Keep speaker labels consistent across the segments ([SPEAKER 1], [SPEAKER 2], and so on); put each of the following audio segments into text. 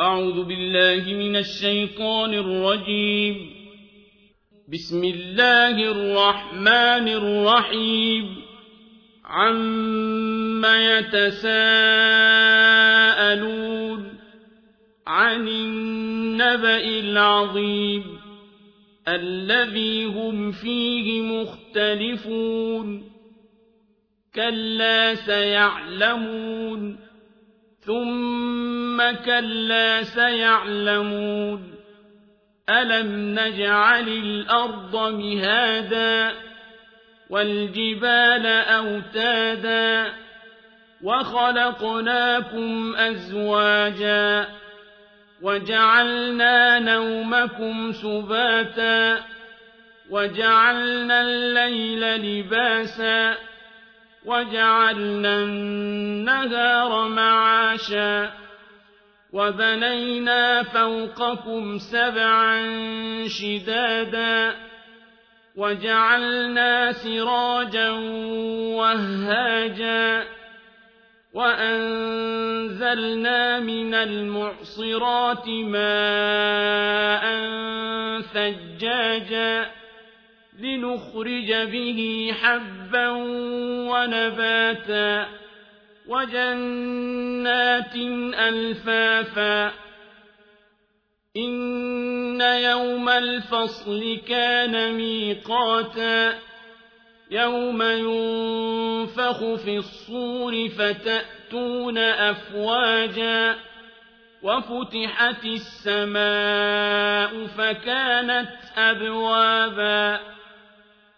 [SPEAKER 1] أعوذ بالله من الشيطان الرجيم. بسم الله الرحمن الرحيم. عم يتساءلون عن النبأ العظيم الذي هم فيه مختلفون كلا سيعلمون ثم كلا سيعلمون ألم نجعل الأرض مهادا والجبال أوتادا وخلقناكم أزواجا وجعلنا نومكم سباتا وجعلنا الليل لباسا وجعلنا النهار معاشا وبنينا فوقكم سبعا شدادا وجعلنا سراجا وهاجا وأنزلنا من المعصرات ماء ثجاجا لنخرج به حبا ونباتا وجنات ألفافا. إن يوم الفصل كان ميقاتا. يوم ينفخ في الصور فتأتون أفواجا. وفتحت السماء فكانت أبوابا.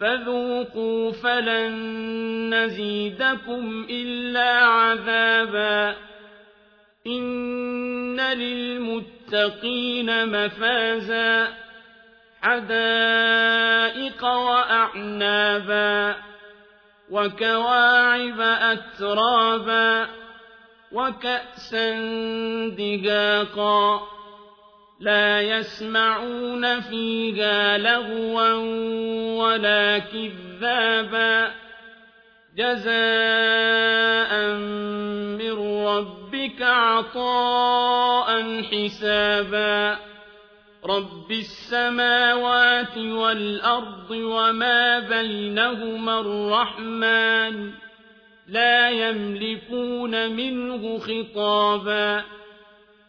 [SPEAKER 1] فذوقوا فلن نزيدكم إلا عذابا. إن للمتقين مفازا. حدائق وأعنابا. وكواعب أترابا. وكأسا دهاقا. لا يسمعون فيها لغوا ولا كذابا. جزاء من ربك عطاء حسابا. رب السماوات والأرض وما بينهما الرحمن. لا يملكون منه خطابا.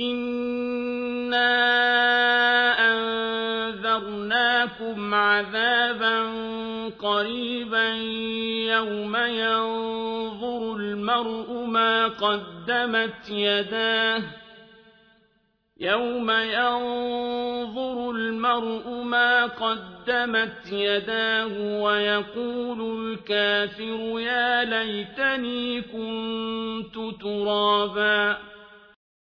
[SPEAKER 1] إنا أنذرناكم عذابا قريبا يوم ينظر المرء ما قدمت يداه يوم ينظر المرء ما قدمت يداه ويقول الكافر يا ليتني كنت ترابا